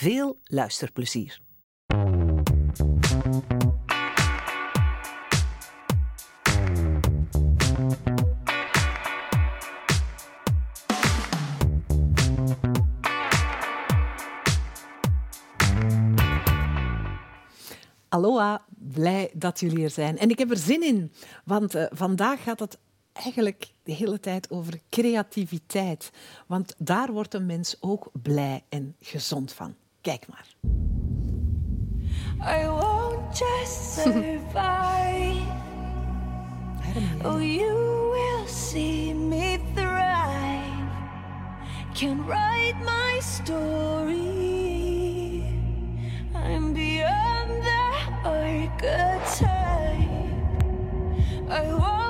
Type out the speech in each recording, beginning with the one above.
Veel luisterplezier. Aloha, blij dat jullie er zijn. En ik heb er zin in, want uh, vandaag gaat het eigenlijk de hele tijd over creativiteit. Want daar wordt een mens ook blij en gezond van. Kijk maar. I won't just survive. oh, you will see me thrive. Can write my story. I'm beyond the archetype. I won't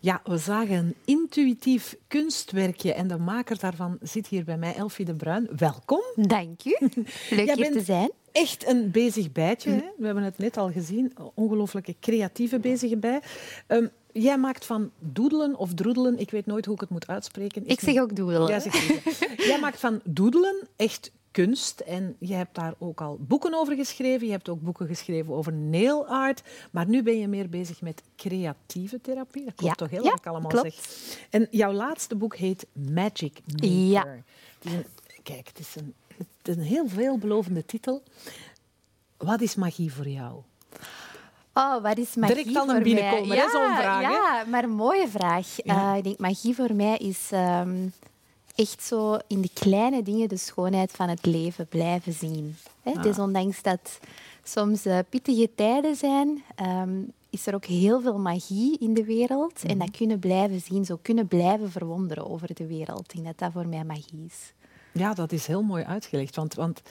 Ja, we zagen een intuïtief kunstwerkje en de maker daarvan zit hier bij mij, Elfie de Bruin. Welkom. Dank u. Leuk hier te zijn. Echt een bezig bijtje. Hè? We hebben het net al gezien. Ongelooflijke creatieve bezige bij. Ehm, jij maakt van doedelen of droedelen, ik weet nooit hoe ik het moet uitspreken. Ik zeg ook doedelen. Ja, zeg jij maakt van doedelen echt kunst en je hebt daar ook al boeken over geschreven. Je hebt ook boeken geschreven over nail art. Maar nu ben je meer bezig met creatieve therapie. Dat klopt Ja. toch heel Ja, wat ik allemaal klopt. zeg. En jouw laatste boek heet Magic Maker. Ja. Het is een, kijk, het is, een, het is een heel veelbelovende titel. Wat is magie voor jou? Oh, wat is magie Direct al een voor binnenkomen, mij? hè, Ja, zo'n vraag, hè? Ja, maar een mooie vraag. Ja. Eh, ik denk, magie voor mij is ehm, echt zo in de kleine dingen de schoonheid van het leven blijven zien. Hè? Ah. Dus ondanks dat soms eh, pittige tijden zijn, ehm, is er ook heel veel magie in de wereld. En Mhm. dat kunnen blijven zien, zo kunnen blijven verwonderen over de wereld. Ik denk dat dat voor mij magie is. Ja, dat is heel mooi uitgelegd. Want, want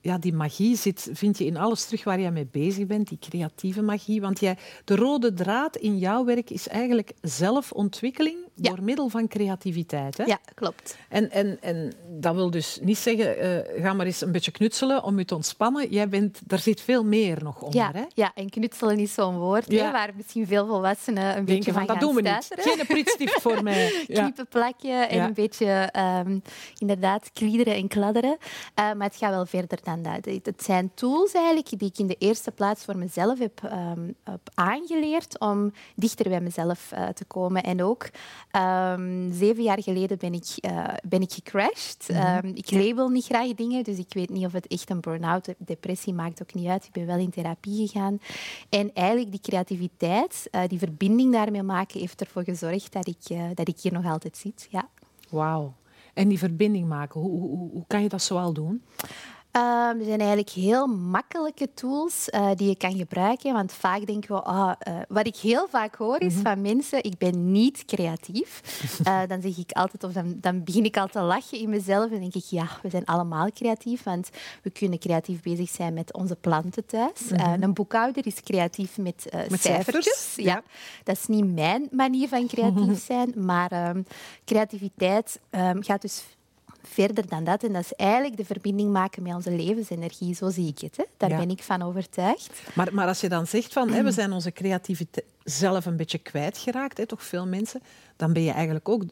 ja, die magie zit, vind je in alles terug waar jij mee bezig bent, die creatieve magie. Want jij, de rode draad in jouw werk is eigenlijk zelfontwikkeling Ja. door middel van creativiteit. Hè? Ja, klopt. En, en, en dat wil dus niet zeggen, eh, ga maar eens een beetje knutselen om je te ontspannen. Jij bent, daar zit veel meer nog onder. Ja, Hè? ja, en knutselen is zo'n woord Ja. hè, waar misschien veel volwassenen een beetje van, van dat doen we niet. Geen prietstift voor mij. Ja. Kniepen plakken en een beetje ehm, inderdaad kliederen en kladderen. Eh, maar het gaat wel verder dan dat. Het zijn tools eigenlijk die ik in de eerste plaats voor mezelf heb, ehm, heb aangeleerd om dichter bij mezelf eh, te komen. En ook ehm, zeven jaar geleden ben ik, eh, ben ik gecrashed. Mhm. Ehm, ik label niet graag dingen, dus ik weet niet of het echt een burn-out, depressie maakt ook niet uit. Ik ben wel in therapie gegaan. En eigenlijk die creativiteit, eh, die verbinding daarmee maken, heeft ervoor gezorgd dat ik, eh, dat ik hier nog altijd zit. Ja. Wauw. En die verbinding maken, hoe, hoe- hoe kan je dat zoal doen? Ehm, er zijn eigenlijk heel makkelijke tools eh, die je kan gebruiken. Want vaak denken we, ah, eh, wat ik heel vaak hoor is van mensen, ik ben niet creatief. Eh, dan zeg ik altijd, of dan, dan begin ik al te lachen in mezelf en denk ik, ja, we zijn allemaal creatief. Want we kunnen creatief bezig zijn met onze planten thuis. Eh, een boekhouder is creatief met, Met cijfertjes. ja. Dat is niet mijn manier van creatief zijn, maar ehm, creativiteit ehm, gaat dus verder dan dat. En dat is eigenlijk de verbinding maken met onze levensenergie. Zo zie ik het. Hè. Daar Ja. ben ik van overtuigd. Maar, maar als je dan zegt van hè, we zijn onze creativiteit zelf een beetje kwijtgeraakt, hè, toch veel mensen, dan ben je eigenlijk ook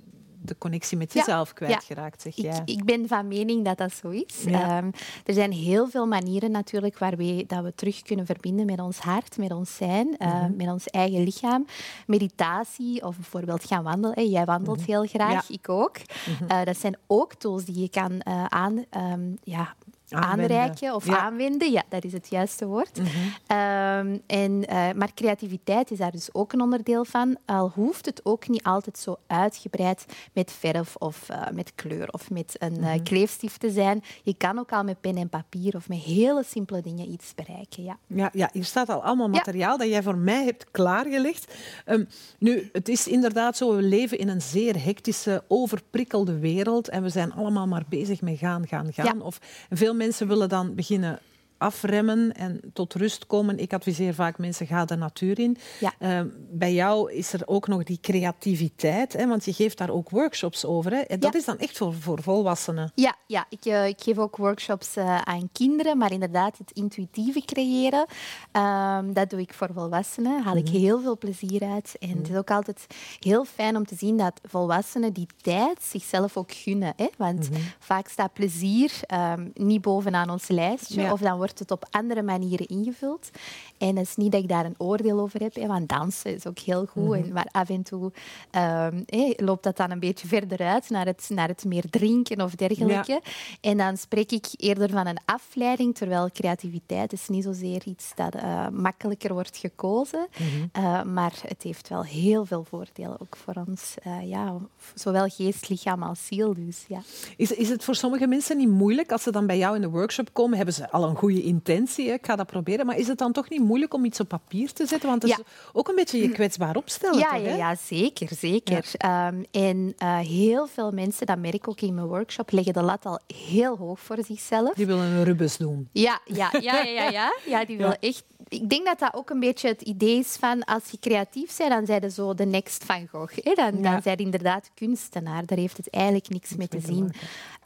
de connectie met jezelf kwijtgeraakt, zeg jij. Ik, ik, ben van mening dat dat zo is. Ehm, er zijn heel veel manieren natuurlijk waarmee dat we terug kunnen verbinden met ons hart, met ons zijn, uh, met ons eigen lichaam. Meditatie of bijvoorbeeld gaan wandelen. Jij wandelt mhm. heel graag, ik ook. Mhm. Eh, dat zijn ook tools die je kan uh, aan, um, ja, aanreiken of aanwenden. Ja, dat is het juiste woord. Mhm. Ehm, en, uh, maar creativiteit is daar dus ook een onderdeel van. Al hoeft het ook niet altijd zo uitgebreid met verf of uh, met kleur of met een uh, kleefstift te zijn. Je kan ook al met pen en papier of met hele simpele dingen iets bereiken. Ja, ja, ja hier staat al allemaal materiaal dat jij voor mij hebt klaargelegd. Um, nu, het is inderdaad zo, we leven in een zeer hectische, overprikkelde wereld en we zijn allemaal maar bezig met gaan, gaan, gaan. Of veel mensen willen dan beginnen afremmen en tot rust komen. Ik adviseer vaak mensen, ga de natuur in. Ja. Uh, bij jou is er ook nog die creativiteit, hè, want je geeft daar ook workshops over. Hè. En dat is dan echt voor, voor volwassenen. Ja, ja ik, uh, ik geef ook workshops uh, aan kinderen, maar inderdaad het intuïtieve creëren, um, dat doe ik voor volwassenen. haal ik mm heel veel plezier uit. En mm het is ook altijd heel fijn om te zien dat volwassenen die tijd zichzelf ook gunnen. Hè. Want mm vaak staat plezier um, niet bovenaan ons lijstje, ja. of dan wordt wordt het op andere manieren ingevuld. En het is niet dat ik daar een oordeel over heb, hè, want dansen is ook heel goed. Mm -hmm. Maar af en toe um, hey, loopt dat dan een beetje verder uit naar het, naar het meer drinken of dergelijke. Ja. En dan spreek ik eerder van een afleiding, terwijl creativiteit is niet zozeer iets dat uh, makkelijker wordt gekozen. Mm -hmm. uh, maar het heeft wel heel veel voordelen ook voor ons. Uh, ja, zowel geest, lichaam als ziel. Dus, ja. is, is het voor sommige mensen niet moeilijk als ze dan bij jou in de workshop komen? Hebben ze al een goede intentie? Hè? Ik ga dat proberen. Maar is het dan toch niet moeilijk om iets op papier te zetten? Want het is ook een beetje je kwetsbaar opstellen. Ja, toch, ja, ja, zeker. zeker. Ja. Um, en uh, heel veel mensen, dat merk ik ook in mijn workshop, leggen de lat al heel hoog voor zichzelf. Die willen een rubus doen. Ja, ja, ja, ja, ja. ja die willen echt ik denk dat dat ook een beetje het idee is van als je creatief bent, dan zijn je zo de next van Gogh. Hè? Dan, ja. dan zijn inderdaad kunstenaar. Daar heeft het eigenlijk niks mee te zien.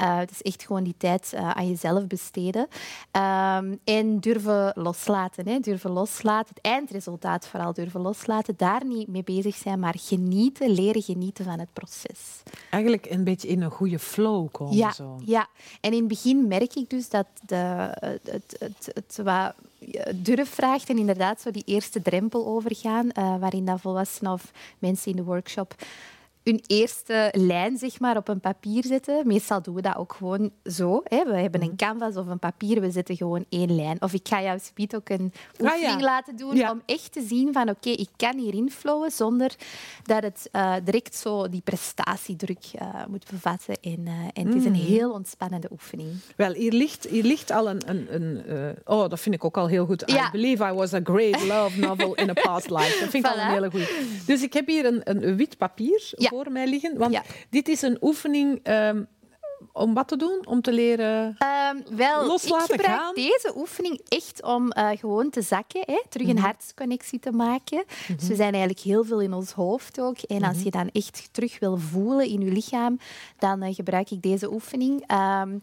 Uh, het is echt gewoon die tijd uh, aan jezelf besteden. Um, en durven loslaten. Hè? Durven loslaten. Het eindresultaat vooral durven loslaten. Daar niet mee bezig zijn, maar genieten, leren genieten van het proces. Eigenlijk een beetje in een goede flow komen. Ja, zo. ja. en in het begin merk ik dus dat de, het, het, het, het wat durf vraagt en inderdaad zo die eerste drempel overgaan, uh, waarin dat volwassenen of mensen in de workshop hun eerste lijn zeg maar, op een papier zetten. Meestal doen we dat ook gewoon zo. Hè. We hebben een mhm. canvas of een papier, we zetten gewoon één lijn. Of ik ga jou speed ook een oefening ah, ja. laten doen ja. om echt te zien van oké, okay, ik kan hierin flowen zonder dat het uh, direct zo die prestatiedruk uh, moet bevatten. En, uh, en het is een mm. heel ontspannende oefening. Wel, hier ligt, hier ligt al een... een, een oh, dat vind ik ook al heel goed. Ja. I believe I was a great love novel in a past life. Dat vind ik voilà. al een hele goede. Dus ik heb hier een, een wit papier voor mij liggen? Want dit is een oefening um, om wat te doen? Om te leren um, wel, loslaten ik gebruik gaan? deze oefening echt om uh, gewoon te zakken, hè, terug een mm -hmm. hartsconnectie te maken. Mm -hmm. Dus we zijn eigenlijk heel veel in ons hoofd ook. En als je dan echt terug wil voelen in je lichaam, dan uh, gebruik ik deze oefening. Um,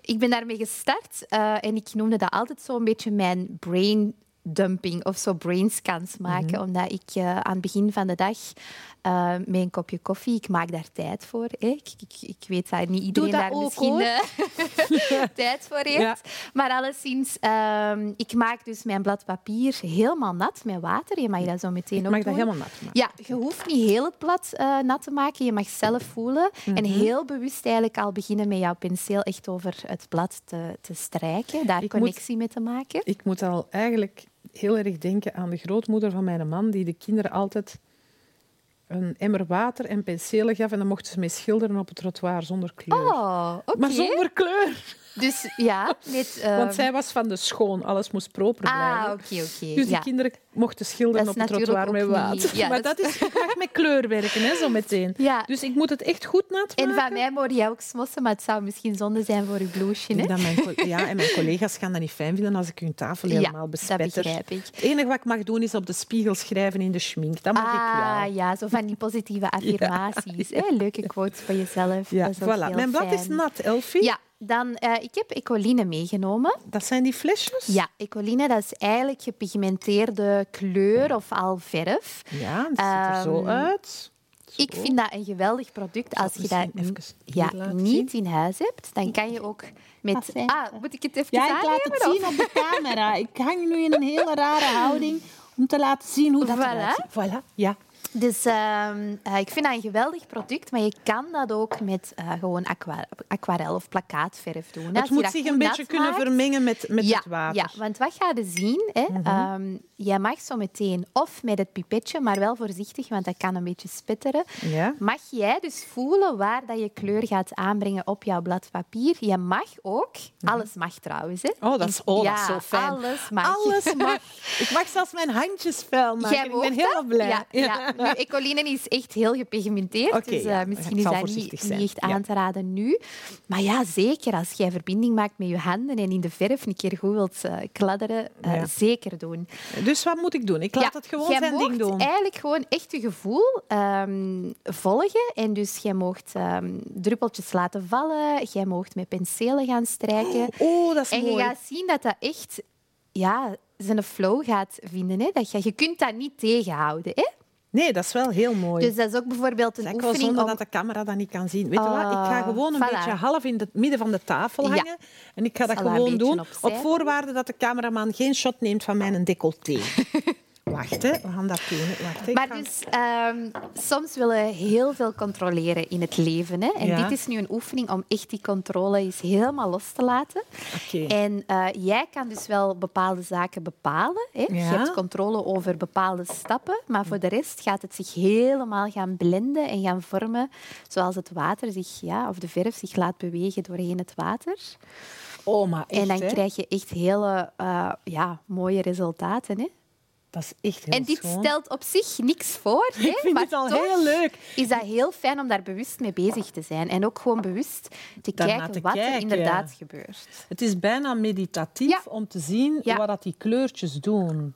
ik ben daarmee gestart uh, en ik noemde dat altijd zo een beetje mijn brain dumping of zo brainscans maken. Mm -hmm. Omdat ik uh, aan het begin van de dag uh, met een kopje koffie, ik maak daar tijd voor. Hè. Ik, ik, ik, weet dat niet iedereen dat daar ook, misschien uh, tijd voor heeft. Ja. Maar alleszins, um, ik maak dus mijn blad papier helemaal nat met water. Je mag dat zo meteen ik ook mag doen. dat helemaal nat maken. Ja, je hoeft niet heel het blad nat te maken. Je mag zelf voelen. Mm -hmm. En heel bewust eigenlijk al beginnen met jouw penseel echt over het blad te, te strijken. Daar ik connectie moet, mee te maken. Ik moet al eigenlijk heel erg denken aan de grootmoeder van mijn man, die de kinderen altijd een emmer water en penselen gaf en dan mochten ze mee schilderen op het trottoir zonder kleur. Oh, okay. Maar zonder kleur. Dus ja, met, uh... Want zij was van de schoon, alles moest proper blijven. Ah, oké, okay, oké. Okay. Dus die ja. kinderen mochten schilderen op het trottoir met water. Ja, maar dat, dat is graag met kleur werken, hè, zo meteen. Ja. Dus ik moet het echt goed nat maken. En van mij mogen jij ook smossen, maar het zou misschien zonde zijn voor je blouseje. Hè? Mijn ja, en mijn collega's gaan dat niet fijn vinden als ik hun tafel helemaal ja, bespetter. dat begrijp ik. Het enige wat ik mag doen is op de spiegel schrijven in de schmink. Dat mag ah, ik wel. Ah, ja, zo van die positieve affirmaties. Ja. Hè? Leuke quotes van jezelf. Ja, voilà. Mijn blad fijn. is nat, Elfie. Ja, dan, uh, ik heb ecoline meegenomen. Dat zijn die flesjes? Ja, ecoline dat is eigenlijk gepigmenteerde kleur of al verf. Ja, dat ziet er um, zo uit. Ik vind dat een geweldig product. Als je dat ja, laten niet in huis hebt, dan kan je ook met... Ah, moet ik het even Ja, ik laat aannemen, het of? zien op de camera. Ik hang nu in een hele rare houding om te laten zien hoe dat Voilà. eruit ziet. Voilà. Ja. Dus ehm, eh, ik vind dat een geweldig product, maar je kan dat ook met eh, gewoon aqua- aquarel of plakkaatverf doen. Het je moet zich een beetje kunnen maakt, vermengen met, met ja, het water. Ja, want wat ga je zien? Hè? Ehm, jij mag zo meteen, of met het pipetje, maar wel voorzichtig, want dat kan een beetje spitteren. Ja. Mag jij dus voelen waar dat je kleur gaat aanbrengen op jouw blad papier? Je mag ook, alles mag trouwens. Hè? Oh, dat is, oh, dat is Ja, zo fijn. Alles mag. Alles mag. Ik mag zelfs mijn handjes vuil maken. Jij ik ben heel dat? blij. Ja, ja. Nu, ecoline is echt heel gepigmenteerd, dus eh, misschien is dat niet, niet echt aan te raden nu. Maar ja, zeker als jij verbinding maakt met je handen en in de verf een keer goed wilt eh, kladderen, eh, zeker doen. Dus wat moet ik doen? Ik laat het gewoon zijn ding doen. eigenlijk gewoon echt je gevoel ehm, volgen. En dus jij moogt ehm, druppeltjes laten vallen. Jij moogt met penselen gaan strijken. Oh, dat is en je mooi. gaat zien dat dat echt ja, zijn flow gaat vinden. Hè? Dat je, je kunt dat niet tegenhouden. Hè? Nee, dat is wel heel mooi. Dus dat is ook bijvoorbeeld een oefening zonde om... dat de camera dat niet kan zien. Weet je wat? Ik ga Ah, gewoon een voilà. beetje half in het midden van de tafel Ja. hangen. En ik ga dat Zal gewoon doen opzij op voorwaarde dat de cameraman geen shot neemt van mijn decolleté. Wacht, hè. we gaan dat doen. Wacht, hè. Maar ga- dus, ehm, soms willen we heel veel controleren in het leven. Hè? En Ja. dit is nu een oefening om echt die controle eens helemaal los te laten. Oké. En eh, jij kan dus wel bepaalde zaken bepalen. Hè? Je Ja. hebt controle over bepaalde stappen, maar voor de rest gaat het zich helemaal gaan blenden en gaan vormen zoals het water zich, ja, of de verf zich laat bewegen doorheen het water. Oh, maar echt, en dan hè. krijg je echt hele eh, ja, mooie resultaten. Hè? Dat is echt heel En dit schoon. stelt op zich niks voor. Hè? Ik vind maar het al heel leuk. is dat heel fijn om daar bewust mee bezig te zijn. En ook gewoon bewust te Daarna kijken te wat kijken, er inderdaad gebeurt. Het is bijna meditatief Ja. om te zien Ja. wat dat die kleurtjes doen.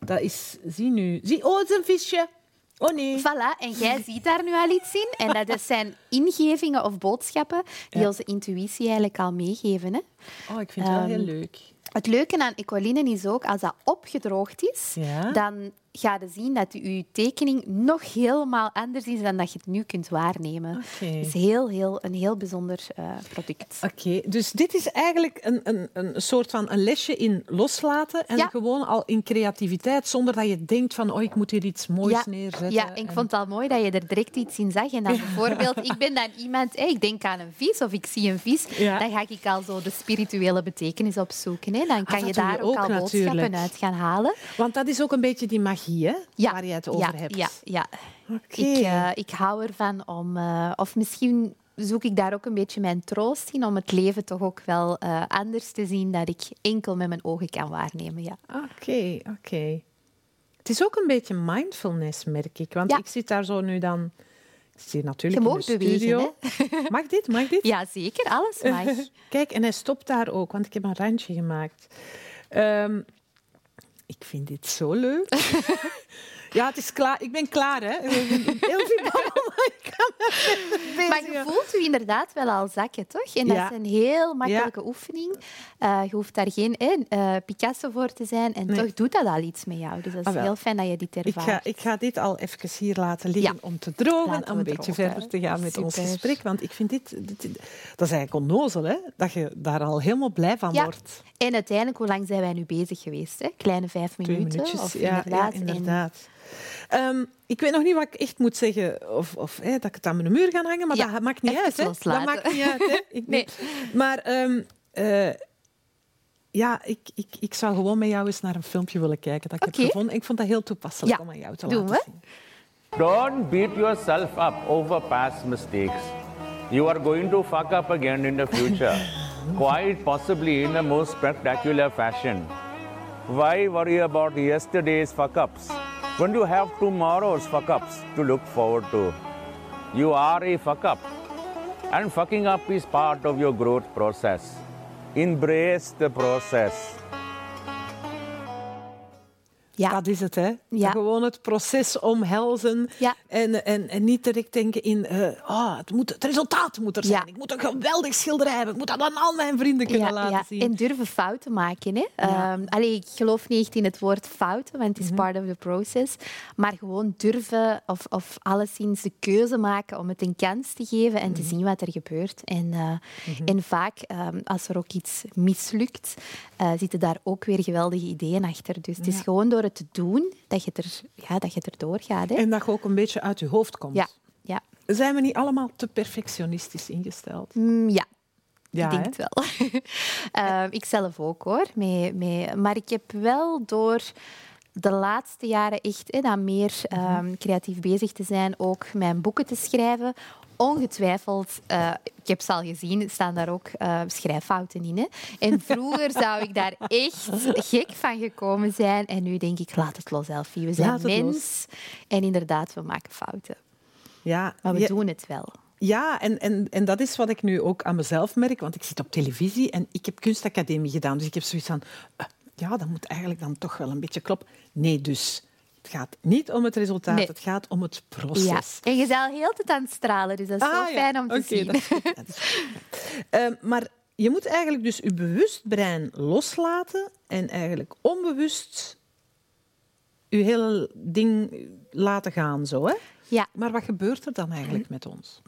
Dat is... Zie nu. Zie, oh, het is een visje. Oh nee. Voilà, en jij ziet daar nu al iets in. En dat is- zijn ingevingen of boodschappen die Ja. onze intuïtie eigenlijk al meegeven. Hè? Oh, ik vind het wel heel Ehm, leuk. Het leuke aan ecoline is ook, als dat opgedroogd is, Ja. dan ga je zien dat je tekening nog helemaal anders is dan dat je het nu kunt waarnemen. Het is heel, heel, een heel bijzonder eh, product. Oké, dus dit is eigenlijk een, een, een soort van een lesje in loslaten en Ja. gewoon al in creativiteit, zonder dat je denkt van oh, ik moet hier iets moois Ja, neerzetten. Ja, en ik vond het al mooi dat je er direct iets in zag. En dan bijvoorbeeld, ik ben dan iemand, ik denk aan een vis of ik zie een vis, Ja. dan ga ik al zo de spirituele betekenis opzoeken. Hè. Dan kan dat je daar ook, ook al natuurlijk. boodschappen uit gaan halen. Want dat is ook een beetje die magie hè, Ja, waar je het over ja, hebt. Ja, ja. Oké. Ik, eh, ik hou ervan om... eh, of misschien zoek ik daar ook een beetje mijn troost in om het leven toch ook wel eh, anders te zien dat ik enkel met mijn ogen kan waarnemen. Ja. Oké, oké. Het is ook een beetje mindfulness, merk ik. Want Ja. ik zit daar zo nu dan... Ik zit hier natuurlijk Je in de bewegen, studio. Mag dit? Mag dit? ja, zeker. Alles mag. Kijk, en hij stopt daar ook, want ik heb een randje gemaakt. Ehm, ik vind dit zo leuk. ja, het is klaar. Ik ben klaar, hè. Heel veel ik Maar je voelt u inderdaad wel al zakken, toch? En dat Ja. is een heel makkelijke oefening. Eh, je hoeft daar geen eh, Picasso voor te zijn. En Nee. toch doet dat al iets met jou. Dus dat is Ah, heel fijn dat je dit Ik ervaart. ga, ik ga dit al even hier laten liggen om te drogen, om een beetje drogen. verder te gaan met ons gesprek. Want ik vind dit, dit... Dat is eigenlijk onnozel, hè. Dat je daar al helemaal blij van Ja. wordt. En uiteindelijk, hoe lang zijn wij nu bezig geweest? Hè? Kleine vijf Twee minuten. minuutjes. Of ja, inderdaad. inderdaad. Ehm, ik weet nog niet wat ik echt moet zeggen. Of, of hè, dat ik het aan mijn muur ga hangen, maar Ja, dat maakt niet uit. Hè. Dat maakt niet uit. Hè. Ik Nee. Maar ehm, eh, ja, ik, ik, ik zou gewoon met jou eens naar een filmpje willen kijken dat ik Oké. heb gevonden. Ik vond dat heel toepasselijk Ja, om aan jou te doen laten we. zien. Don't beat yourself up over past mistakes. You are going to fuck up again in the future, quite possibly in the most spectacular fashion. Why worry about yesterday's fuck ups when you have tomorrow's fuck ups to look forward to? You are a fuck up, and fucking up is part of your growth process. Embrace the process. Ja. Dat is het, hè? Ja. Gewoon het proces omhelzen Ja. en, en, en niet direct denken in ah, het, moet, het resultaat moet er zijn. Ik moet een geweldig schilderij hebben. Ik moet dat aan al mijn vrienden kunnen laten zien. En durven fouten maken. Hè? Allee, ik geloof niet echt in het woord fouten, want Mhm. het is part of the process. Maar gewoon durven of, of alleszins de keuze maken om het een kans te geven en Mhm. te zien wat er gebeurt. En, eh, en vaak, ehm, als er ook iets mislukt, eh, zitten daar ook weer geweldige ideeën achter. Dus het is gewoon door het te doen dat je, er, ja, dat je erdoor gaat. Hè? En dat je ook een beetje uit je hoofd komt. Ja, ja. Zijn we niet allemaal te perfectionistisch ingesteld? Mm, ja, Ja, ik denk het wel. Ehm, ik zelf ook hoor. Mee, mee, maar ik heb wel door de laatste jaren echt hè, dan meer ehm, creatief bezig te zijn, ook mijn boeken te schrijven. Ongetwijfeld, eh, ik heb ze al gezien, staan daar ook eh, schrijffouten in. Hè. En vroeger zou ik daar echt gek van gekomen zijn. En nu denk ik, laat het los, Elfie. We zijn mens. En inderdaad, we maken fouten. Ja, Maar we doen het wel. ja en, en, en dat is wat ik nu ook aan mezelf merk, want ik zit op televisie en ik heb kunstacademie gedaan. Dus ik heb zoiets van, eh, ja, dat moet eigenlijk dan toch wel een beetje kloppen. Nee, dus het gaat niet om het resultaat, Nee. het gaat om het proces. Ja. En je bent al heel tijd aan het stralen, dus dat is Ah, wel ja. fijn om te zien. dat is goed, dat is goed. Ehm, maar je moet eigenlijk dus je bewust brein loslaten en eigenlijk onbewust je hele ding laten gaan. Zo, hè? Ja, Maar wat gebeurt er dan eigenlijk met ons?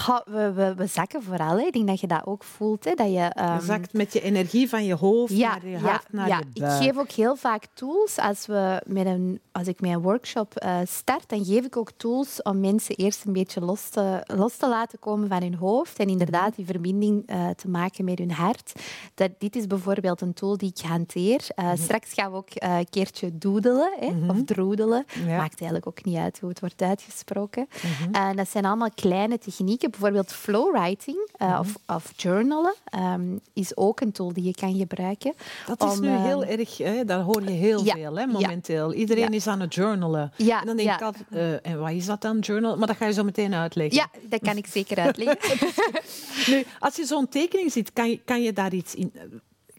Goh, we, we, we zakken vooral. Hè. Ik denk dat je dat ook voelt. Hè, dat je, ehm, zakt met je energie van je hoofd ja, naar je ja, hart, naar ja. je Ik geef ook heel vaak tools. Als, we met een, als ik mijn workshop eh, start, dan geef ik ook tools om mensen eerst een beetje los te, los te laten komen van hun hoofd en inderdaad Mhm. die verbinding eh, te maken met hun hart. Dat, dit is bijvoorbeeld een tool die ik hanteer. Eh, Mhm. Straks gaan we ook een keertje doodelen hè, of droedelen. Ja. Maakt eigenlijk ook niet uit hoe het wordt uitgesproken. Mhm. En dat zijn allemaal kleine technieken. Bijvoorbeeld flowwriting eh, Mhm. of, of journalen ehm, is ook een tool die je kan gebruiken. Dat is nu ehm, heel erg, hè, daar hoor je heel ja, veel hè, ja. momenteel. Iedereen is aan het journalen. Ja, en dan denk ik altijd, eh, en wat is dat dan, journal? Maar dat ga je zo meteen uitleggen. Ja, dat kan ik zeker uitleggen. Nu, als je zo'n tekening ziet, kan je, kan je daar iets in...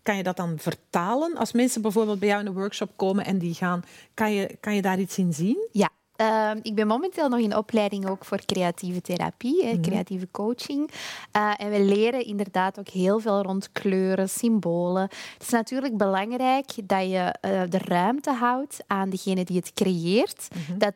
Kan je dat dan vertalen? Als mensen bijvoorbeeld bij jou in een workshop komen en die gaan, kan je, kan je daar iets in zien? Ja. Ehm, ik ben momenteel nog in opleiding ook voor creatieve therapie, Mhm. hè, creatieve coaching. Eh, en we leren inderdaad ook heel veel rond kleuren, symbolen. Het is natuurlijk belangrijk dat je eh, de ruimte houdt aan degene die het creëert. Mhm. Dat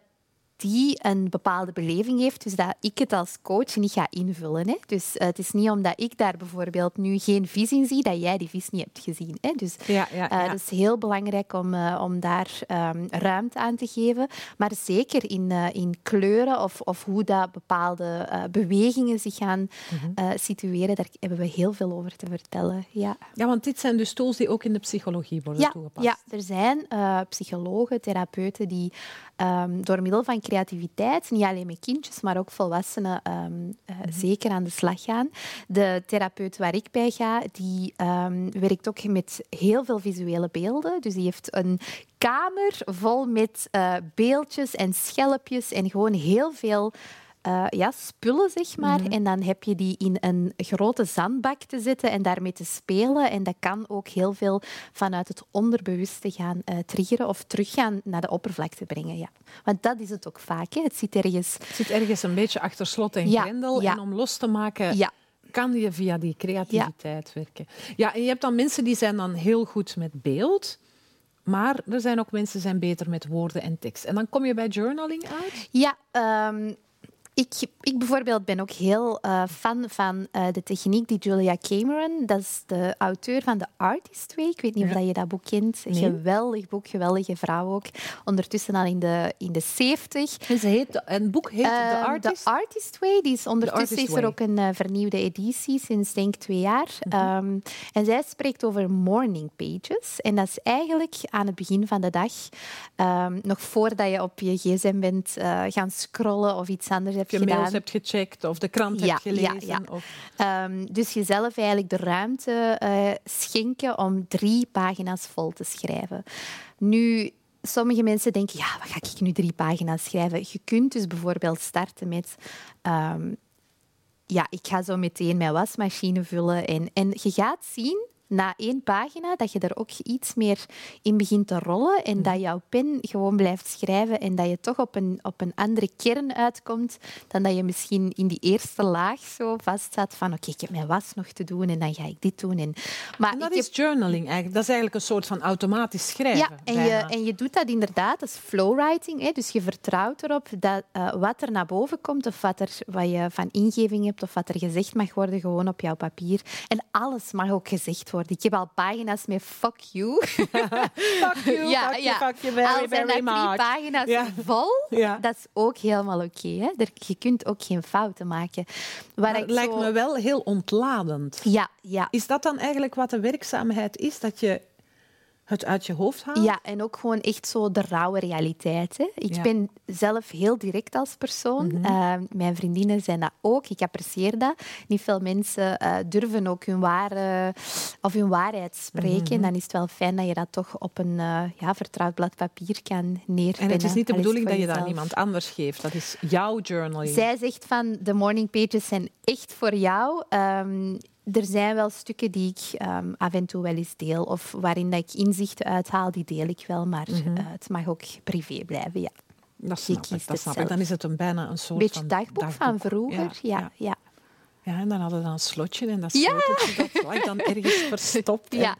die een bepaalde beleving heeft, dus dat ik het als coach niet ga invullen. Hè. Dus eh, het is niet omdat ik daar bijvoorbeeld nu geen vis in zie, dat jij die vis niet hebt gezien. Hè. Dus Ja, ja, eh, dat is heel belangrijk om, eh, om daar ehm, ruimte aan te geven. Maar zeker in, in kleuren of, of hoe dat bepaalde bewegingen zich gaan Mhm. situeren, daar hebben we heel veel over te vertellen. Ja. Ja, want dit zijn dus tools die ook in de psychologie worden toegepast. ja, er zijn psychologen, therapeuten die ehm, door middel van creativiteit, niet alleen met kindjes, maar ook volwassenen, ehm, eh, zeker aan de slag gaan. De therapeut waar ik bij ga, die ehm, werkt ook met heel veel visuele beelden. Dus die heeft een kamer vol met eh, beeldjes en schelpjes en gewoon heel veel eh, ja, spullen, zeg maar. En dan heb je die in een grote zandbak te zetten en daarmee te spelen. En dat kan ook heel veel vanuit het onderbewuste gaan eh, triggeren of teruggaan naar de oppervlakte brengen. Ja. Want dat is het ook vaak. Hè. Het zit ergens... Het zit ergens een beetje achter slot en Ja, grendel. ja. En om los te maken, Ja. kan je via die creativiteit werken. Ja, en je hebt dan mensen die zijn dan heel goed met beeld. Maar er zijn ook mensen die zijn beter met woorden en tekst. En dan kom je bij journaling uit. Ja, ehm, ik, ik bijvoorbeeld ben ook heel eh, fan van eh, de techniek die Julia Cameron, dat is de auteur van The Artist Way. Ik weet niet of dat je dat boek kent. Nee. Geweldig boek, geweldige vrouw ook. Ondertussen al in de, in de 70. En ze heet, een boek heet The Ehm, Artist. The Artist Way. Die is ondertussen Artist is er Way. ook een eh, vernieuwde editie sinds denk ik twee jaar. Mhm. Ehm, en zij spreekt over morning pages. En dat is eigenlijk aan het begin van de dag, ehm, nog voordat je op je gsm bent eh, gaan scrollen of iets anders hebt je gedaan. mails hebt gecheckt of de krant Ja, hebt ja, gelezen. ja. Of... Ehm, dus jezelf eigenlijk de ruimte eh, schenken om drie pagina's vol te schrijven. Nu, sommige mensen denken, ja, wat ga ik nu drie pagina's schrijven? Je kunt dus bijvoorbeeld starten met... ehm, ja, ik ga zo meteen mijn wasmachine vullen. En, en je gaat zien, na één pagina dat je er ook iets meer in begint te rollen en dat jouw pen gewoon blijft schrijven en dat je toch op een, op een andere kern uitkomt dan dat je misschien in die eerste laag zo vast zat van oké, ik heb mijn was nog te doen en dan ga ik dit doen. En, maar En dat is heb- journaling eigenlijk. Dat is eigenlijk een soort van automatisch schrijven. ja, en je, en je doet dat inderdaad, dat is flowwriting. Hè? Dus je vertrouwt erop dat eh, wat er naar boven komt of wat, er, wat je van ingeving hebt of wat er gezegd mag worden, gewoon op jouw papier. En alles mag ook gezegd worden. Ik heb al pagina's met fuck you. Fuck you, ja, fuck ja. you, fuck you very, al zijn very much. pagina's vol, dat is ook helemaal oké. hè. Er- je kunt ook geen fouten maken. Waar Maar het lijkt zo- me wel heel ontladend. Ja, ja. Is dat dan eigenlijk wat de werkzaamheid is? Dat je het uit je hoofd haalt? Ja, en ook gewoon echt zo de rauwe realiteit. Hè. Ik Ja. ben zelf heel direct als persoon. Mhm. Eh, mijn vriendinnen zijn dat ook. Ik apprecieer dat. Niet veel mensen eh, durven ook hun, ware, of hun waarheid spreken. Mhm. En dan is het wel fijn dat je dat toch op een eh, ja, vertrouwd blad papier kan neerpennen. En het is niet de bedoeling dat je dat aan iemand anders geeft. Dat is jouw journaling. Zij zegt van de morning pages zijn echt voor jou. Ehm, er zijn wel stukken die ik ehm, af en toe wel eens deel of waarin dat ik inzichten uithaal, die deel ik wel, maar Mhm. eh, het mag ook privé blijven. Ja. Dat snap, ik, dat snap ik. Dan is het een, bijna een soort Beetje van dagboek, van vroeger. Ja, Ja, ja. Ja, en dan hadden we dan een slotje en dat Ja. sleuteltje dat lag dan ergens verstopt. Ja.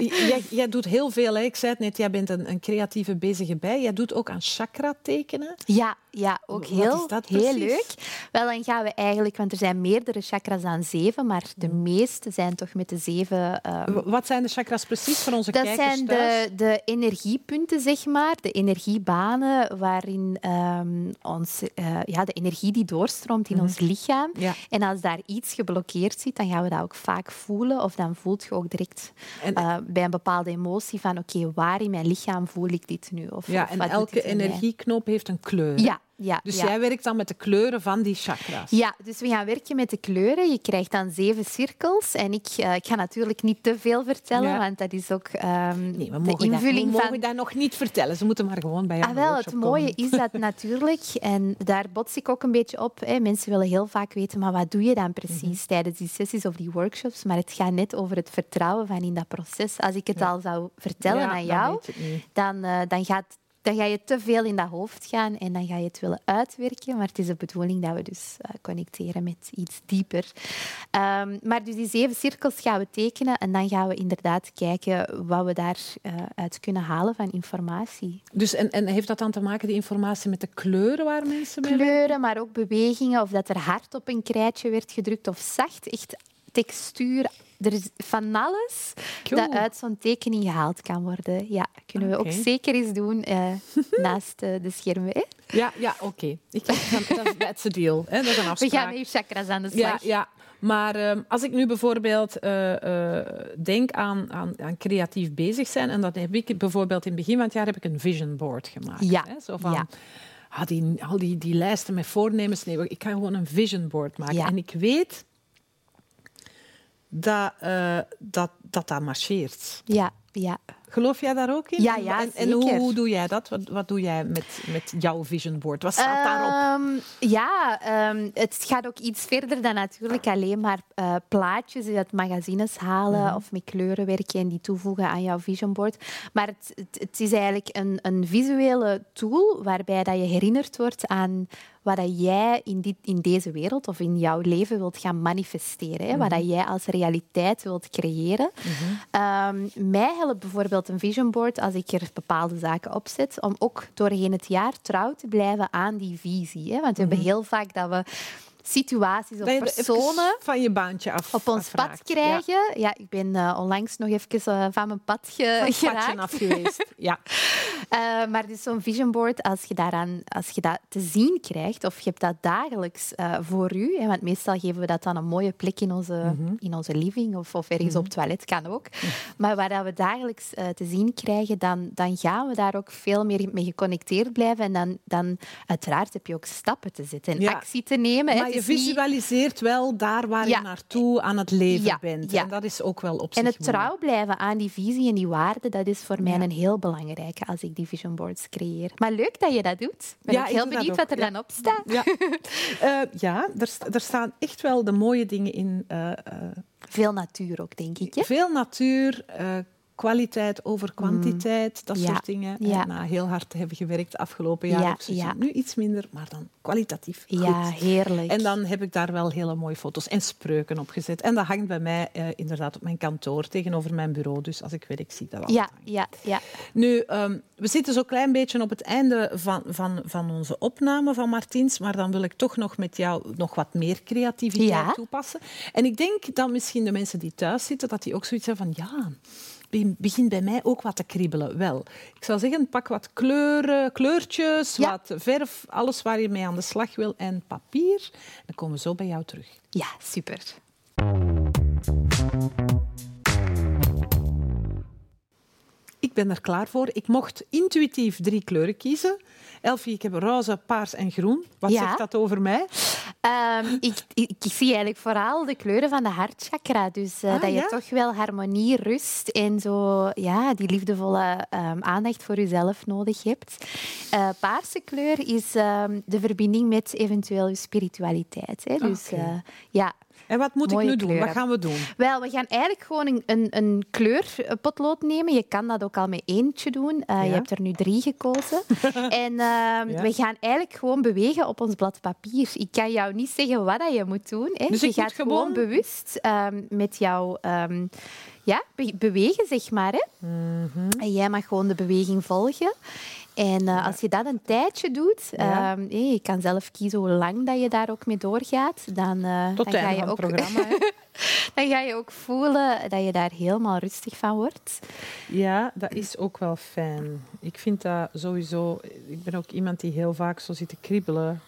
Jij, jij doet heel veel, hè. ik zei het net, jij bent een, een creatieve bezige bij. Jij doet ook aan chakra tekenen. Ja, ja, ook heel, dat heel leuk. Wel, dan gaan we eigenlijk, want er zijn meerdere chakras dan zeven, maar de Mm. meeste zijn toch met de zeven ehm, Wat zijn de chakras precies voor onze Dat kijkers zijn thuis? de, de energiepunten, zeg maar, de energiebanen waarin ehm, ons, eh, ja, de energie die doorstroomt in ons lichaam. Ja. En als daar iets geblokkeerd zit, dan gaan we dat ook vaak voelen. Of dan voelt je ook direct En- eh, bij een bepaalde emotie van oké, waar in mijn lichaam voel ik dit nu? Of, Ja, of en elke energieknop heeft een kleur. Ja, ja. Dus ja. jij werkt dan met de kleuren van die chakras. Ja, dus we gaan werken met de kleuren. Je krijgt dan zeven cirkels. En ik, eh, ik ga natuurlijk niet te veel vertellen, Ja. want dat is ook Nee, we de mogen, dat, we invulling mogen dat nog niet vertellen. Ze moeten maar gewoon bij jou Ah, wel, het mooie komen. is dat natuurlijk, en daar bots ik ook een beetje op. Hè. Mensen willen heel vaak weten, maar wat doe je dan precies Mhm. tijdens die sessies of die workshops? Maar het gaat net over het vertrouwen van in dat proces. Als ik het al zou vertellen aan jou, dan, eh, dan, gaat, dan ga je te veel in dat hoofd gaan en dan ga je het willen uitwerken. Maar het is de bedoeling dat we dus eh, connecteren met iets dieper. Ehm, maar dus die zeven cirkels gaan we tekenen en dan gaan we inderdaad kijken wat we daaruit kunnen halen van informatie. Dus, en, en heeft dat dan te maken, die informatie, met de kleuren waar mensen mee kleuren, maar ook bewegingen. Of dat er hard op een krijtje werd gedrukt of zacht. Echt textuur. Er is van alles Cool. dat uit zo'n tekening gehaald kan worden. Ja, kunnen we ook zeker eens doen eh, naast eh, de schermen. Hè? Ja, ja oké. Ik heb- Dat is a deal. Hè? Dat is een We afspraak. gaan met je chakras aan de Ja, slag. ja. Maar ehm, als ik nu bijvoorbeeld eh, denk aan, aan, aan creatief bezig zijn, en dat heb ik bijvoorbeeld in het begin van het jaar heb ik een vision board gemaakt. Ja, Hè? Zo van, ja. ah, die, al die, die lijsten met voornemens, nee, ik kan gewoon een vision board maken. Ja. En ik weet dat, eh, dat, dat dat marcheert. Ja, ja. Geloof jij daar ook in? Ja, ja, en, en hoe, hoe doe jij dat? Wat, wat doe jij met, met jouw vision board? Wat staat daarop? Ehm, ja, ehm, het gaat ook iets verder dan natuurlijk alleen maar eh, plaatjes uit magazines halen Mhm. of met kleuren werken en die toevoegen aan jouw vision board. Maar het, het, het is eigenlijk een, een visuele tool waarbij dat je herinnerd wordt aan wat dat jij in, dit, in deze wereld of in jouw leven wilt gaan manifesteren. Hè? Wat Mhm. dat jij als realiteit wilt creëren. Ehm, mij helpt bijvoorbeeld een vision board als ik er bepaalde zaken op zet, om ook doorheen het jaar trouw te blijven aan die visie. Hè? Want we hebben heel vaak dat we situaties of Mhm. Er personen van je baantje af op ons pad afraakt. Krijgen. Ja. ik ben eh, onlangs nog even eh, van mijn pad ge- Van geraakt. padje af geweest. Ja. Eh, maar dus zo'n vision board, als je, daaraan, als je dat te zien krijgt, of je hebt dat dagelijks voor u, hè, want meestal geven we dat dan een mooie plek in onze, Mhm. in onze living of, of ergens op het toilet, kan ook. Maar waar dat we dagelijks te zien krijgen, dan, dan gaan we daar ook veel meer mee geconnecteerd blijven. En dan, dan uiteraard heb je ook stappen te zetten en Ja. actie te nemen. hè. Het je visualiseert wel daar waar Ja. je naartoe aan het leven Ja, bent. ja. En dat is ook wel op En zich het mooi. trouw blijven aan die visie en die waarden, dat is voor mij een heel belangrijke als ik die vision boards creëer. Maar leuk dat je dat doet. Ik ben ik heel benieuwd wat er dan op staat. Ja, Eh, ja er, sta- er staan echt wel de mooie dingen in. eh, eh, Veel natuur ook, denk ik. Hè? Veel natuur, kwaliteit over kwantiteit, dat Mm. Ja, soort dingen. ja. En, heel hard hebben gewerkt afgelopen jaar. Ja, op ja. Nu iets minder, maar dan kwalitatief Ja, goed. heerlijk. En dan heb ik daar wel hele mooie foto's en spreuken op gezet. En dat hangt bij mij eh, inderdaad op mijn kantoor tegenover mijn bureau. Dus als ik werk, zie ik dat altijd ja, ja, ja. Nu, ehm, we zitten zo'n klein beetje op het einde van, van, van onze opname van Martins, maar dan wil ik toch nog met jou nog wat meer creativiteit Ja. toepassen. En ik denk dat misschien de mensen die thuis zitten, dat die ook zoiets hebben van ja, begint bij mij ook wat te kriebelen. Wel, ik zou zeggen, pak wat kleuren, kleurtjes, Ja. wat verf, alles waar je mee aan de slag wil en papier. Dan komen we zo bij jou terug. ja, super. Ik ben er klaar voor. Ik mocht intuïtief drie kleuren kiezen. Elfie, ik heb roze, paars en groen. Wat Ja. zegt dat over mij? Ehm, ik, ik, ik zie eigenlijk vooral de kleuren van de hartchakra. Dus eh, Ah, dat je ja? toch wel harmonie, rust en zo, ja, die liefdevolle ehm, aandacht voor jezelf nodig hebt. Eh, paarse kleur is ehm, de verbinding met eventueel je spiritualiteit. Hè. Dus eh, ja, En wat moet ik nu doen? Wat gaan we doen? Wel, we gaan eigenlijk gewoon een, een, een kleurpotlood nemen. Je kan dat ook al met eentje doen. Eh, Je hebt er nu drie gekozen. en ehm, Ja. we gaan eigenlijk gewoon bewegen op ons blad papier. Ik kan jou niet zeggen wat dat je moet doen. Hè. Dus je gaat gewoon- bewust ehm, met jou ehm, ja, be- bewegen, zeg maar. Hè. Mhm. En jij mag gewoon de beweging volgen. En eh, als je dat een tijdje doet, Ja. ehm, je kan zelf kiezen hoe lang dat je daar ook mee doorgaat, dan, eh, Tot dan ga je ook programma. dan ga je ook voelen dat je daar helemaal rustig van wordt. Ja, dat is ook wel fijn. Ik vind dat sowieso... Ik ben ook iemand die heel vaak zo zit te kriebelen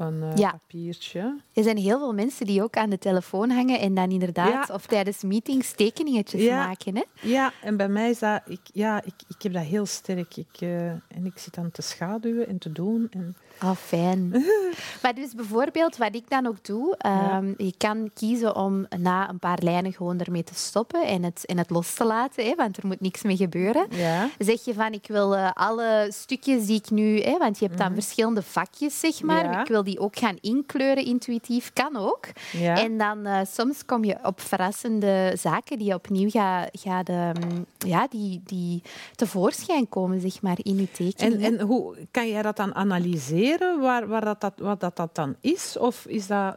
een eh, Ja. papiertje. Er zijn heel veel mensen die ook aan de telefoon hangen en dan inderdaad, Ja. of tijdens meetings, tekeningetjes Ja. maken. Hè? Ja, en bij mij is dat... Ik, ja, ik, ik heb dat heel sterk. Ik, eh, en ik zit dan te schaduwen en te doen. En, Oh, fijn. maar dus bijvoorbeeld, wat ik dan ook doe, ehm, je kan kiezen om na een paar lijnen gewoon ermee te stoppen en het, en het los te laten, hè, want er moet niks mee gebeuren. ja. Zeg je van, ik wil eh, alle stukjes die ik nu... Hè, want je hebt dan verschillende vakjes, zeg maar. Mhm. Ja. Ik wil die ook gaan inkleuren intuïtief. Kan ook. Ja. En dan eh, soms kom je op verrassende zaken die je opnieuw gaat... gaat ehm, ja, die, die tevoorschijn komen, zeg maar, in je En, tekening. en hoe kan jij dat dan analyseren, waar, waar dat, dat, wat dat, dat dan is? Of is dat...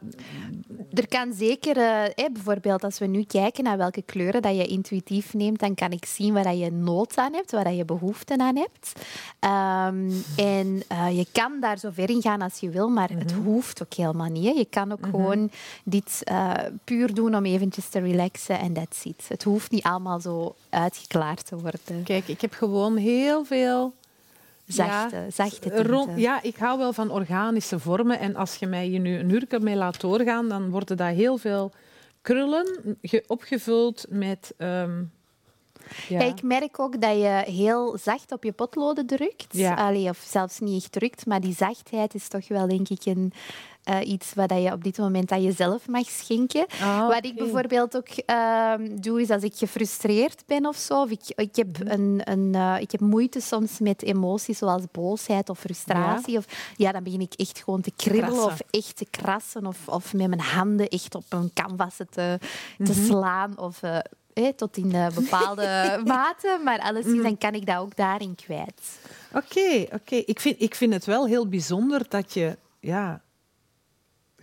Er kan zeker, eh, bijvoorbeeld als we nu kijken naar welke kleuren dat je intuïtief neemt, dan kan ik zien waar dat je nood aan hebt, waar dat je behoefte aan hebt. Ehm, en eh, je kan daar zo ver in gaan als je wil, maar het hoeft ook helemaal niet. Hè. Je kan ook gewoon dit eh, puur doen om eventjes te relaxen en that's it. Het hoeft niet allemaal zo uitgeklaard te worden. Kijk, ik heb gewoon heel veel... Zachte, ja, zachte tinten. ja, ik hou wel van organische vormen. En als je mij hier nu een uur mee laat doorgaan, dan worden dat heel veel krullen ge- opgevuld met... ehm, ja. Ja, ik merk ook dat je heel zacht op je potloden drukt. Ja. Allee, of zelfs niet echt drukt, maar die zachtheid is toch wel, denk ik, een, eh, iets wat je op dit moment aan jezelf mag schenken. Ah, Wat ik bijvoorbeeld ook ehm, doe, is als ik gefrustreerd ben of zo, of ik, ik, heb Mhm. een, een, eh, ik heb moeite soms met emoties zoals boosheid of frustratie, of, ja, dan begin ik echt gewoon te kribbelen Krassen. of echt te krassen of, of met mijn handen echt op een canvas te, te Mhm. slaan. Of, eh, tot in bepaalde mate, maar alleszins Mhm. dan kan ik dat ook daarin kwijt. Oké, oké. Ik, vind, ik vind het wel heel bijzonder dat je ja,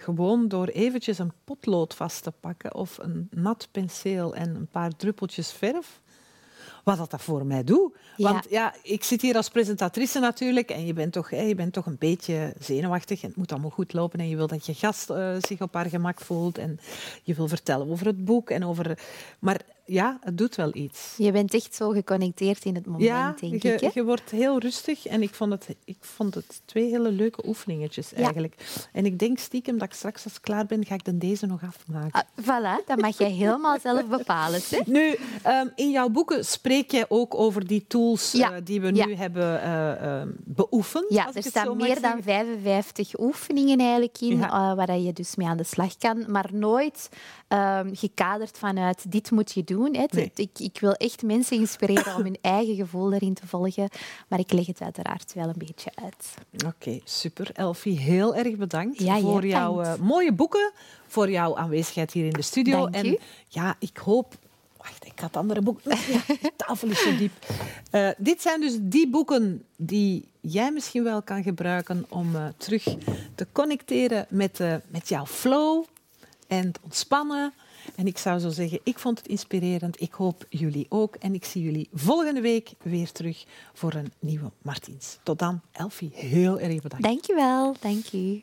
gewoon door eventjes een potlood vast te pakken of een nat penseel en een paar druppeltjes verf, wat dat, dat voor mij doet. Ja. Want ja, ik zit hier als presentatrice natuurlijk en je bent toch, hè, je bent toch een beetje zenuwachtig en het moet allemaal goed lopen en je wil dat je gast eh, zich op haar gemak voelt en je wil vertellen over het boek en over... Maar ja, het doet wel iets. Je bent echt zo geconnecteerd in het moment, Ja, denk je, ik. Hè? je wordt heel rustig en ik vond, het, ik vond het twee hele leuke oefeningetjes eigenlijk. En ik denk stiekem dat ik straks als ik klaar ben, ga ik dan deze nog afmaken. Ah, voilà, dat mag jij helemaal zelf bepalen. Hè? Nu, ehm, in jouw boeken spreek je ook over die tools Ja, eh, die we nu hebben eh, ehm, beoefend. Ja, er staan meer dan zeggen. 55 oefeningen eigenlijk in, eh, waar je dus mee aan de slag kan. Maar nooit ehm, gekaderd vanuit dit moet je doen. Hè. Ik, ik, wil echt mensen inspireren om hun eigen gevoel erin te volgen. Maar ik leg het uiteraard wel een beetje uit. Oké, super. Elfie, heel erg bedankt voor jouw uh, mooie boeken, voor jouw aanwezigheid hier in de studio. Dank en ja, ik hoop Wacht, ik had andere boeken. Ja, de tafel is zo diep. Uh, dit zijn dus die boeken die jij misschien wel kan gebruiken om uh, terug te connecteren met, uh, met jouw flow en ontspannen. En ik zou zo zeggen, ik vond het inspirerend. Ik hoop jullie ook. En ik zie jullie volgende week weer terug voor een nieuwe Martins. Tot dan, Elfie. Heel erg bedankt. Dankjewel. Dank je.